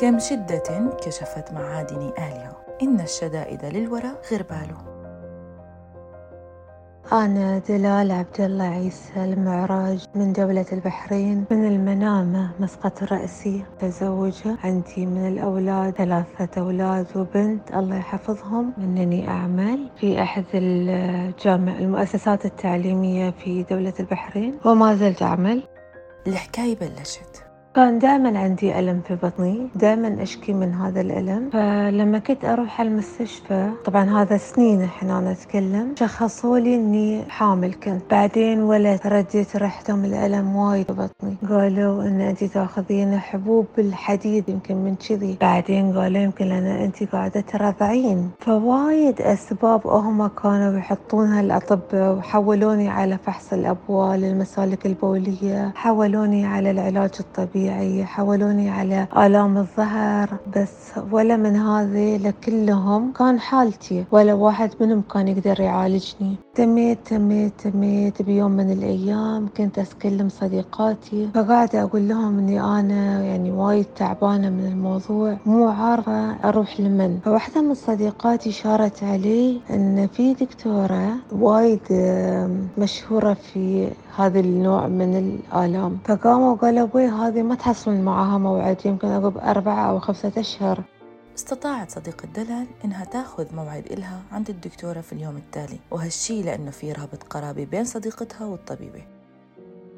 كم شدة كشفت معادن أهلها إن الشدائد للورى غرباله أنا دلال عبد الله عيسى المعراج من دولة البحرين من المنامة مسقط الرأسي متزوجة عندي من الأولاد ثلاثة أولاد وبنت الله يحفظهم. أنني أعمل في أحد الجامع المؤسسات التعليمية في دولة البحرين. وما زلت أعمل. الحكاية بلشت. كان دائما عندي ألم في بطني دائما أشكي من هذا الألم. فلما كنت أروح على المستشفى طبعا هذا سنين الحين أنا أتكلم شخصوا لي إني حامل كنت. بعدين ولد رديت رحت من الألم وايد في بطني. قالوا إن أنت تأخذين حبوب الحديد يمكن من كذي. بعدين قالوا يمكن لأن أنت قاعدة ترضعين. فوايد أسباب هم كانوا يحطونها الأطباء وحولوني على فحص الأبوال المسالك البولية حولوني على العلاج الطبيعي. طبيعي حولوني على آلام الظهر بس ولا من هذه لكلهم كان حالتي ولا واحد منهم كان يقدر يعالجني. تميت تميت تميت. بيوم من الأيام كنت أكلم صديقاتي فقاعدة أقول لهم إني أنا يعني وايد تعبانة من الموضوع مو عارفة أروح لمن. فواحدة من صديقاتي شارت علي إن في دكتورة وايد مشهورة في هذا النوع من الآلام. فقاموا وقالوا أبوي هذه ما تحصلون معاها موعد يمكن عقب أربعة أو خمسة أشهر. استطاعت صديقة دلال إنها تأخذ موعد إلها عند الدكتورة في اليوم التالي وهالشي لأنه في رابط قرابي بين صديقتها والطبيبة.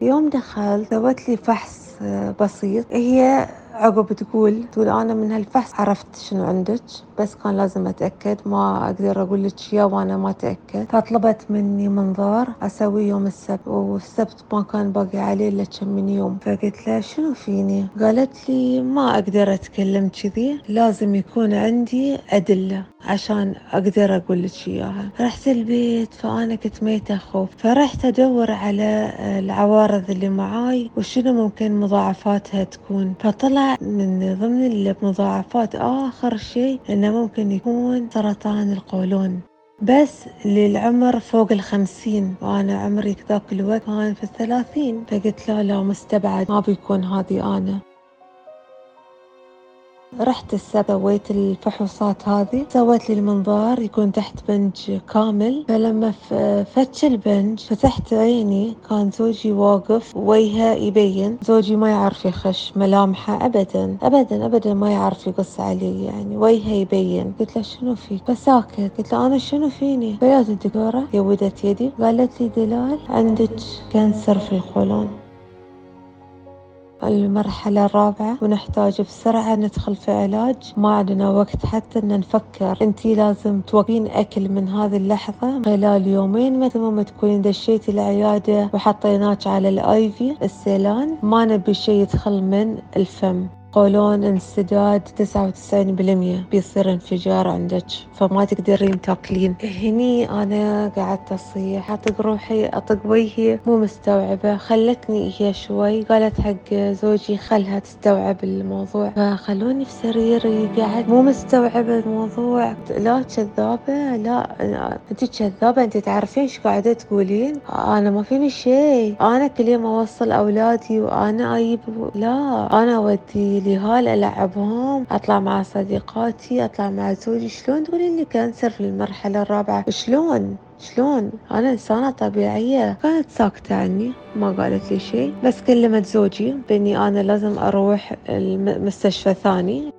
يوم دخلت سوت لي فحص بسيط. هي عقب تقول تقول أنا من هالفحص عرفت شنو عندك بس كان لازم أتأكد ما أقدر أقول لك إياه وأنا ما أتأكد. فطلبت مني منظار أسويه يوم السبت والسبت ما كان باقي عليه إلا كم من يوم. فقلت لها شنو فيني؟ قالت لي ما أقدر أتكلم كذي لازم يكون عندي أدلة عشان أقدر أقول لك إياها. رحت البيت فأنا كنت ميتة خوف. فرحت أدور على العوارض اللي معاي وشنو ممكن مضاعفاتها تكون. فطلع من ضمن المضاعفات. آخر شيء إنه ممكن يكون سرطان القولون. بس للعمر فوق الخمسين. وأنا عمري ذاك الوقت كان في الثلاثين. فقلت لا لا مستبعد. ما بيكون هذه أنا رحت سويت الفحوصات هذه. سويت لي المنظار يكون تحت بنج كامل. فلما فتش البنج فتحت عيني. كان زوجي واقف وجهه يبين. زوجي ما يعرف يخش ملامحه ابدا. ابدا ابدا ما يعرف يقص علي يعني وجهه يبين. قلت له شنو فيك فساكت. قلت له أنا شنو فيني؟ فجأة الدكتورة. يودت يدي. قالت لي دلال عندك cancer في القولون المرحلة الرابعة ونحتاج بسرعة ندخل في علاج. ما عندنا وقت حتى إن نفكر. انتي لازم توقفين أكل من هذه اللحظة خلال يومين مثل تكونين دشيتي العيادة وحطيناك على ال IV ال saline. ما نبي شيء يدخل من الفم. يقولون انسداد تسعة وتسعين بالمية بيصير انفجار عندك فما تقدرين تاكلين. هني أنا قعدت أصيح أطق روحي أطق وجهي مو مستوعبة. خلتني هي شوي قالت حق زوجي خلها تستوعب الموضوع. فخلوني في سريري قاعد مو مستوعبة الموضوع. لا كذابة لا أنت كذابة أنت تعرفين إيش قاعدة تقولين؟ أنا ما فيني شيء أنا كل يوم أوصل أولادي وأنا أجيب لا أنا أودي لهال ألعبهم أطلع مع صديقاتي أطلع مع زوجي. شلون تقولين لي كانسر في المرحلة الرابعة؟ شلون؟ شلون؟ أنا إنسانة طبيعية. كانت ساكتة عني ما قالت لي شيء. بس كلمت زوجي بإني أنا لازم أروح المستشفى ثاني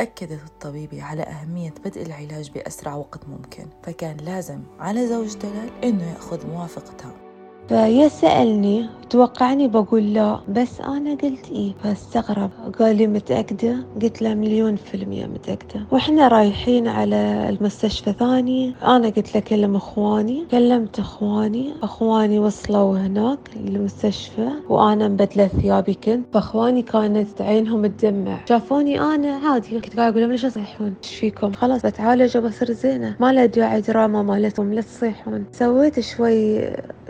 أكدت الطبيبة على أهمية بدء العلاج بأسرع وقت ممكن فكان لازم على زوج دلال إنه يأخذ موافقتها. فيسألني توقعني؟ بقول لا. بس أنا قلت إيه؟ فاستغرب. قال لي متأكدة؟ قلت له مليون في المية متأكدة. وإحنا رايحين على المستشفى ثاني. أنا قلت له كلم إخواني. كلمت إخواني. إخواني وصلوا هناك المستشفى وأنا مبدلة ثيابي كنت. فإخواني كانت عينهم تدمع. شافوني أنا؟ عادي. كنت قاعد أقول لهم ليش تصيحون؟ إيش فيكم؟ خلاص بتعالج وبصير زينة. ما له داعي دراما مالتهم لا تصيحون سويت شوي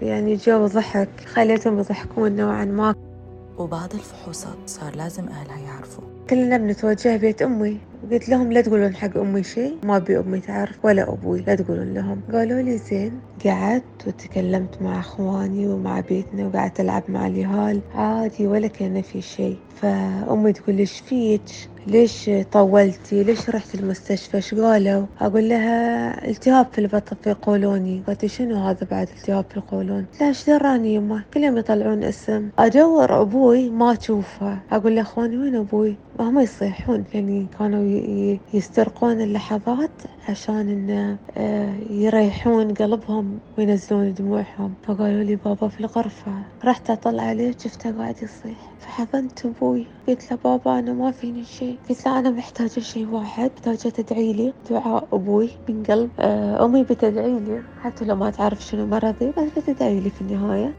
يعني جو ضحك خليتهم يضحكون نوعا ما. وبعد الفحوصات صار لازم أهلها يعرفوا. كلنا بنتوجه بيت أمي. قلت لهم لا تقولون حق أمي شيء. ما أبي أمي تعرف ولا أبوي. لا تقولون لهم. قالوا لي زين. قعدت وتكلمت مع أخواني ومع بيتنا وقعدت ألعب مع اليهال. عادي ولا كان في شيء. فأمي تقول لي إيش فيك؟ ليش طولتي؟ ليش رحت المستشفى؟ إيش قالوا؟ أقول لها التهاب في البطن في قولوني. قالت شنو هذا بعد التهاب في القولون؟ لا إيش دراني يمه كلهم يطلعون اسم. أدور أبوي ما أشوفه. أقول له إخواني وين أبوي؟ هم يصيحون يعني كانوا يسترقون اللحظات عشان انه آه، يريحون قلبهم وينزلون دموعهم. فقالوا لي بابا في الغرفة رحت أطلع عليه شفته قاعد يصيح. فحضنت أبوي. قلت له بابا أنا ما فيني شيء. قلت له أنا محتاجة شيء واحد محتاجة تدعي لي. دعاء أبوي من قلب آه، أمي بتدعي لي. حتى لو ما تعرف شنو مرضي بس بتدعي لي في النهاية.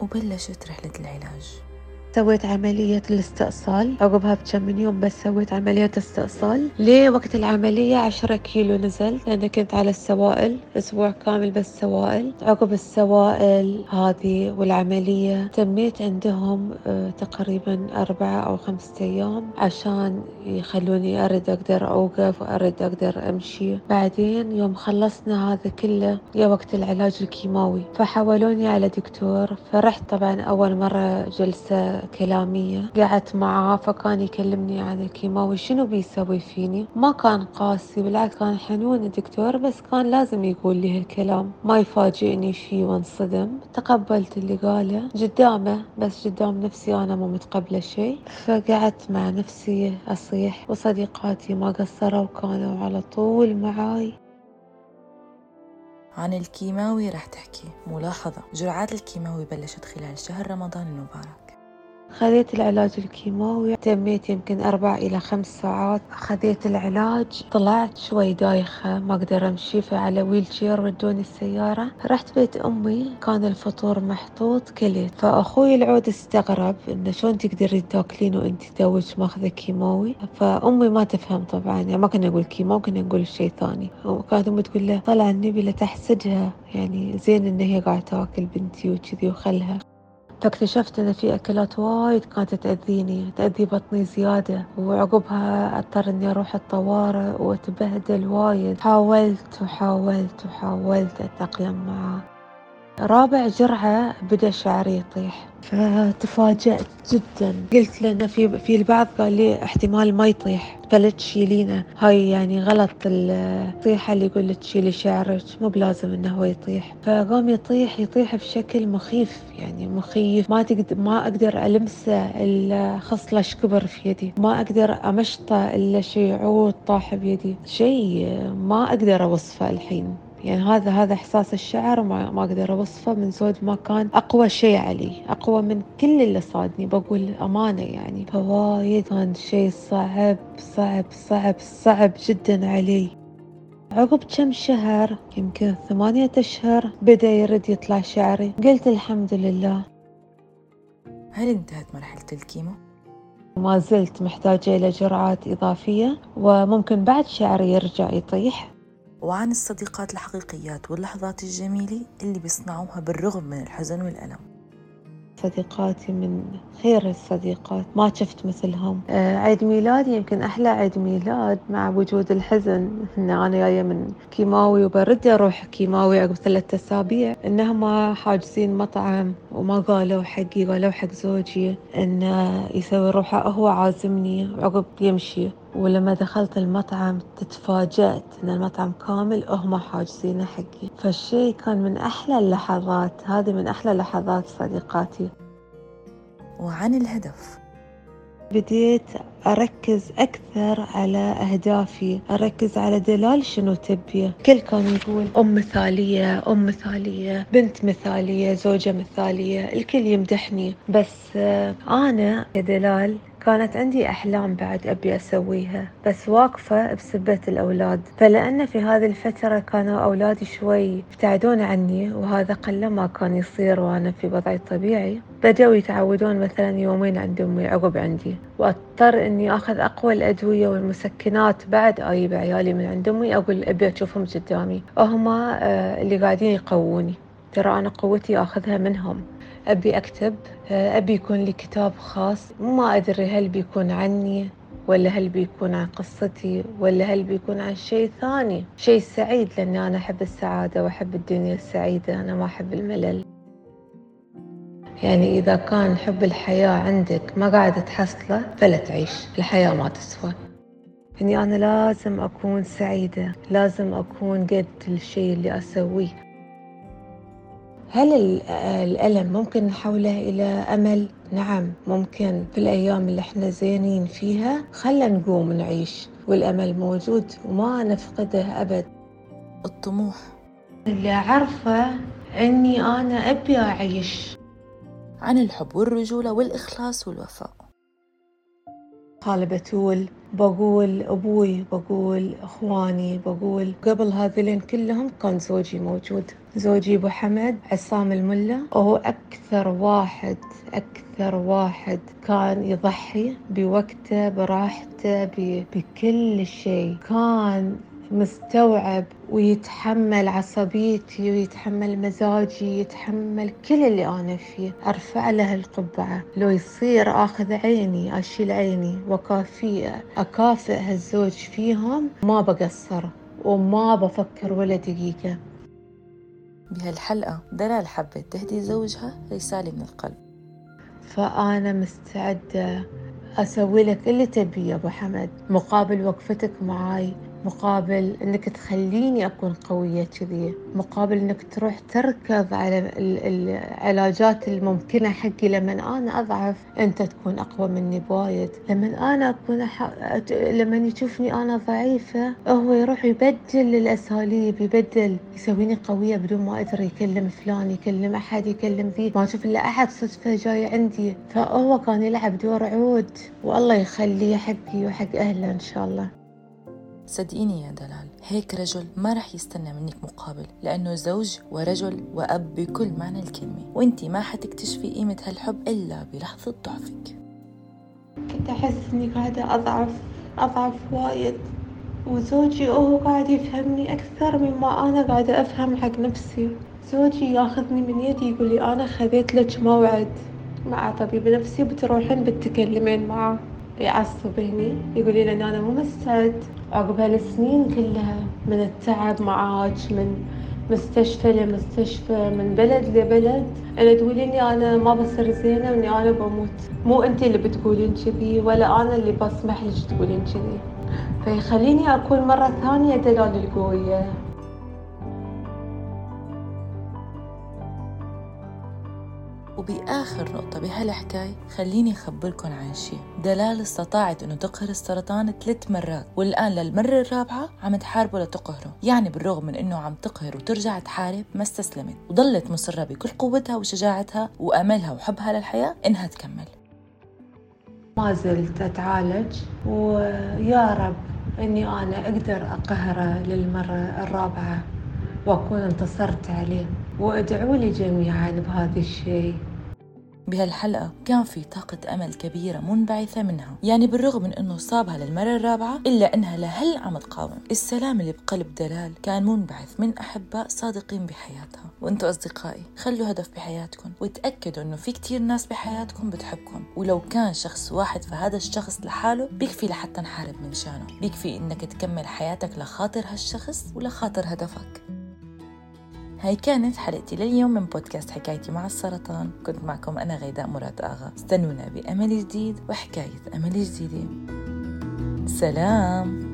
وبلشت رحلة العلاج. سويت عملية الاستئصال. عقبها بكم من يوم بس سويت عملية استئصال. ليه وقت العملية عشرة كيلو نزل. لأن كنت على السوائل أسبوع كامل بس سوائل. عقب السوائل هذه والعملية تميت عندهم آه، تقريبا أربعة أو خمسة أيام عشان يخلوني أرد أقدر أوقف وأرد أقدر أمشي. بعدين يوم خلصنا هذا كله يا وقت العلاج الكيماوي. فحولوني على دكتور. فرحت طبعا أول مرة جلسة كلامية. قعدت معاه فكان يكلمني عن الكيماوي شنو بيسوي فيني؟ ما كان قاسي بالعكس كان حنون الدكتور بس كان لازم يقول لي هالكلام. ما يفاجئني فيه وانصدم. تقبلت اللي قاله. قدامه بس قدام نفسي أنا ما متقبلة شيء. فقعدت مع نفسي أصيح وصديقاتي ما قصروا كانوا على طول معاي. عن الكيماوي رح تحكي. ملاحظة. جرعات الكيماوي بلشت خلال شهر رمضان المبارك. خذيت العلاج الكيماوي تميت يمكن أربع إلى خمس ساعات. خذيت العلاج طلعت شوي دايخة ما أقدر أمشي فعلى wheelchair ودوني السيارة. رحت بيت أمي كان الفطور محطوط كليت. فأخوي العود استغرب إنه شلون تقدرين تاكلين وأنت توك ماخذة كيماوي؟ فأمي ما تفهم طبعا يعني ما كنا نقول كيماوي كنا نقول شيء ثاني. وكانت أمي تقول له طلع النبي لتحسدها يعني زين إن هي قاعدة تاكل بنتي وكذي وخلها. فاكتشفت إن في أكلات وايد كانت تأذيني تأذي بطني زيادة وعقبها أضطر إني أروح الطوارئ وأتبهدل وايد. حاولت وحاولت وحاولت أتأقلم معاه رابع جرعة بدأ شعري يطيح. فتفاجأت جدا. قلت لأنه في في البعض قال لي احتمال ما يطيح فلا تشيلينه. هاي يعني غلط الطيحة اللي يقول تشيلي شعرك مو بلازم إنه هو يطيح. فقام يطيح يطيح بشكل مخيف يعني مخيف. ما تقدر ما أقدر ألمسه الخصلة كبر في يدي. ما أقدر أمشطه إلا شيء عود طاح بيدي. شيء ما أقدر أوصفه الحين. يعني هذا هذا إحساس الشعر ما ما أقدر أوصفه من زود ما كان أقوى شيء علي أقوى من كل اللي صادني. بقول أمانة يعني فوايد كان شيء صعب صعب صعب صعب جدا علي. عقب كم شهر يمكن ثمانية أشهر بدأ يرد يطلع شعري. قلت الحمد لله. هل انتهت مرحلة الكيمو؟ ما زلت محتاجة إلى جرعات إضافية وممكن بعد شعري يرجع يطيح. وعن الصديقات الحقيقيات واللحظات الجميلة اللي بيصنعوها بالرغم من الحزن والألم. صديقاتي من خير الصديقات. ما شفت مثلهم. آه عيد ميلادي يمكن أحلى عيد ميلاد مع وجود الحزن. إن أنا جاية من كيماوي وبرد أروح كيماوي عقب ثلاثة أسابيع. إنهم حاجزين مطعم وما قالوا حقي قالوا حق زوجي إنه يسوي روحه. هو عازمني وعقب يمشي. ولما دخلت المطعم تتفاجأت إن المطعم كامل هم حاجزينه حقي. فالشي كان من أحلى اللحظات. هذه من أحلى لحظات صديقاتي. وعن الهدف. بديت أركز أكثر على أهدافي. أركز على دلال شنو تبيه كل كان يقول أم مثالية أم مثالية بنت مثالية زوجة مثالية الكل يمدحني. بس أنا يا دلال كانت عندي أحلام بعد أبي أسويها بس واقفة بسبة الأولاد. فلأن في هذه الفترة كانوا أولادي شوي يبتعدون عني وهذا قل ما كان يصير وأنا في وضعي الطبيعي. بدأوا يتعودون مثلا يومين عند أمي عقب عندي. وأضطر إني أخذ أقوى الأدوية والمسكنات بعد أجيب عيالي من عند أمي أقول أبي أشوفهم قدامي. وهما آه، اللي قاعدين يقووني. ترى أنا قوتي أخذها منهم. أبي أكتب أبي يكون لي كتاب خاص. ما أدري هل بيكون عني ولا هل بيكون عن قصتي ولا هل بيكون عن شيء ثاني. شيء سعيد لأني أنا أحب السعادة وأحب الدنيا السعيدة. أنا ما أحب الملل. يعني إذا كان حب الحياة عندك ما قاعدة تحصله فلا تعيش. الحياة ما تسوى. إني أنا لازم أكون سعيدة لازم أكون قد الشيء اللي أسويه. هل الألم ممكن نحوله إلى أمل؟ نعم ممكن. في الأيام اللي إحنا زينين فيها خلنا نقوم نعيش والأمل موجود وما نفقده أبد. الطموح. اللي أعرفه أني أنا أبي أعيش. عن الحب والرجولة والإخلاص والوفاء. قال بتول بقول أبوي بقول إخواني بقول قبل هذين كلهم كان زوجي موجود. زوجي أبو حمد عصام الملا. وهو أكثر واحد أكثر واحد كان يضحي بوقته براحته بكل شيء. كان مستوعب ويتحمل عصبيتي ويتحمل مزاجي يتحمل كل اللي أنا فيه. أرفع له القبعة. لو يصير أخذ عيني أشيل عيني. وكافية. أكافئ هالزوج فيهم. ما بقصر وما بفكر ولا دقيقة. بهالحلقة دلال حبت تهدي زوجها رسالة من القلب. فأنا مستعدة أسوي لك اللي تبيه أبو حمد. مقابل وقفتك معاي. مقابل إنك تخليني أكون قوية كذي مقابل إنك تروح تركض على العلاجات الممكنة حقي لما أنا أضعف أنت تكون أقوى مني بوايد لما أنا أكون أح... لما يشوفني أنا ضعيفة هو يروح يبدل الأساليب يبدل يسويني قوية بدون ما أدري يكلم فلان يكلم أحد يكلم ذي ما أشوف إلا أحد صدفة جاي عندي فهو كان يلعب دور عود والله يخليه حقي وحق أهله إن شاء الله. صدقيني يا دلال هيك رجل ما رح يستنى منك مقابل لأنه زوج ورجل وأب بكل معنى الكلمة وإنتي ما حتكتشفي قيمة هالحب إلا بلحظة ضعفك. كنت أحس إني قاعدة أضعف أضعف وايد وزوجي هو قاعد يفهمني أكثر مما أنا قاعدة أفهم حق نفسي. زوجي ياخذني من يدي يقول لي أنا خذيت لك موعد. مع طبيب نفسي بتروحين بتكلمين معاه يعصبني يقول لي أنا مو مستعد. عقب هالسنين كلها من التعب معاك من مستشفى لمستشفى من بلد لبلد أنا تقوليني أنا ما بصير زينة وإني أنا بموت. مو انت اللي بتقولين كذي ولا أنا اللي بسمح لك تقولين كذي. فيخليني أكون مرة ثانية دلال القوية. وبآخر نقطة بهالحكاية خليني أخبركن عن شيء. دلال استطاعت أنه تقهر السرطان ثلاث مرات والآن للمرة الرابعة عم تحاربه لتقهره. يعني بالرغم من أنه عم تقهر وترجع تحارب ما استسلمت. وظلت مصرة بكل قوتها وشجاعتها وأملها وحبها للحياة إنها تكمل. ما زلت أتعالج ويا رب أني أنا أقدر أقهره للمرة الرابعة وأكون انتصرت عليه. وادعوا لي جميعا بهذا الشيء. بهالحلقة كان في طاقة أمل كبيرة منبعثة منها. يعني بالرغم من أنه صابها للمرة الرابعة إلا أنها لهل عم تقاوم السلام اللي بقلب دلال كان منبعث من أحباء صادقين بحياتها. وأنتوا أصدقائي خلوا هدف بحياتكم وتأكدوا أنه في كتير ناس بحياتكم بتحبكم. ولو كان شخص واحد فهذا الشخص لحاله بيكفي لحتى نحارب من شانه. بيكفي أنك تكمل حياتك لخاطر هالشخص ولخاطر هدفك. هاي كانت حلقتي لليوم من بودكاست حكايتي مع السرطان. كنت معكم أنا غيداء مراد آغا. استنونا بأمل جديد وحكاية أمل جديدة. سلام!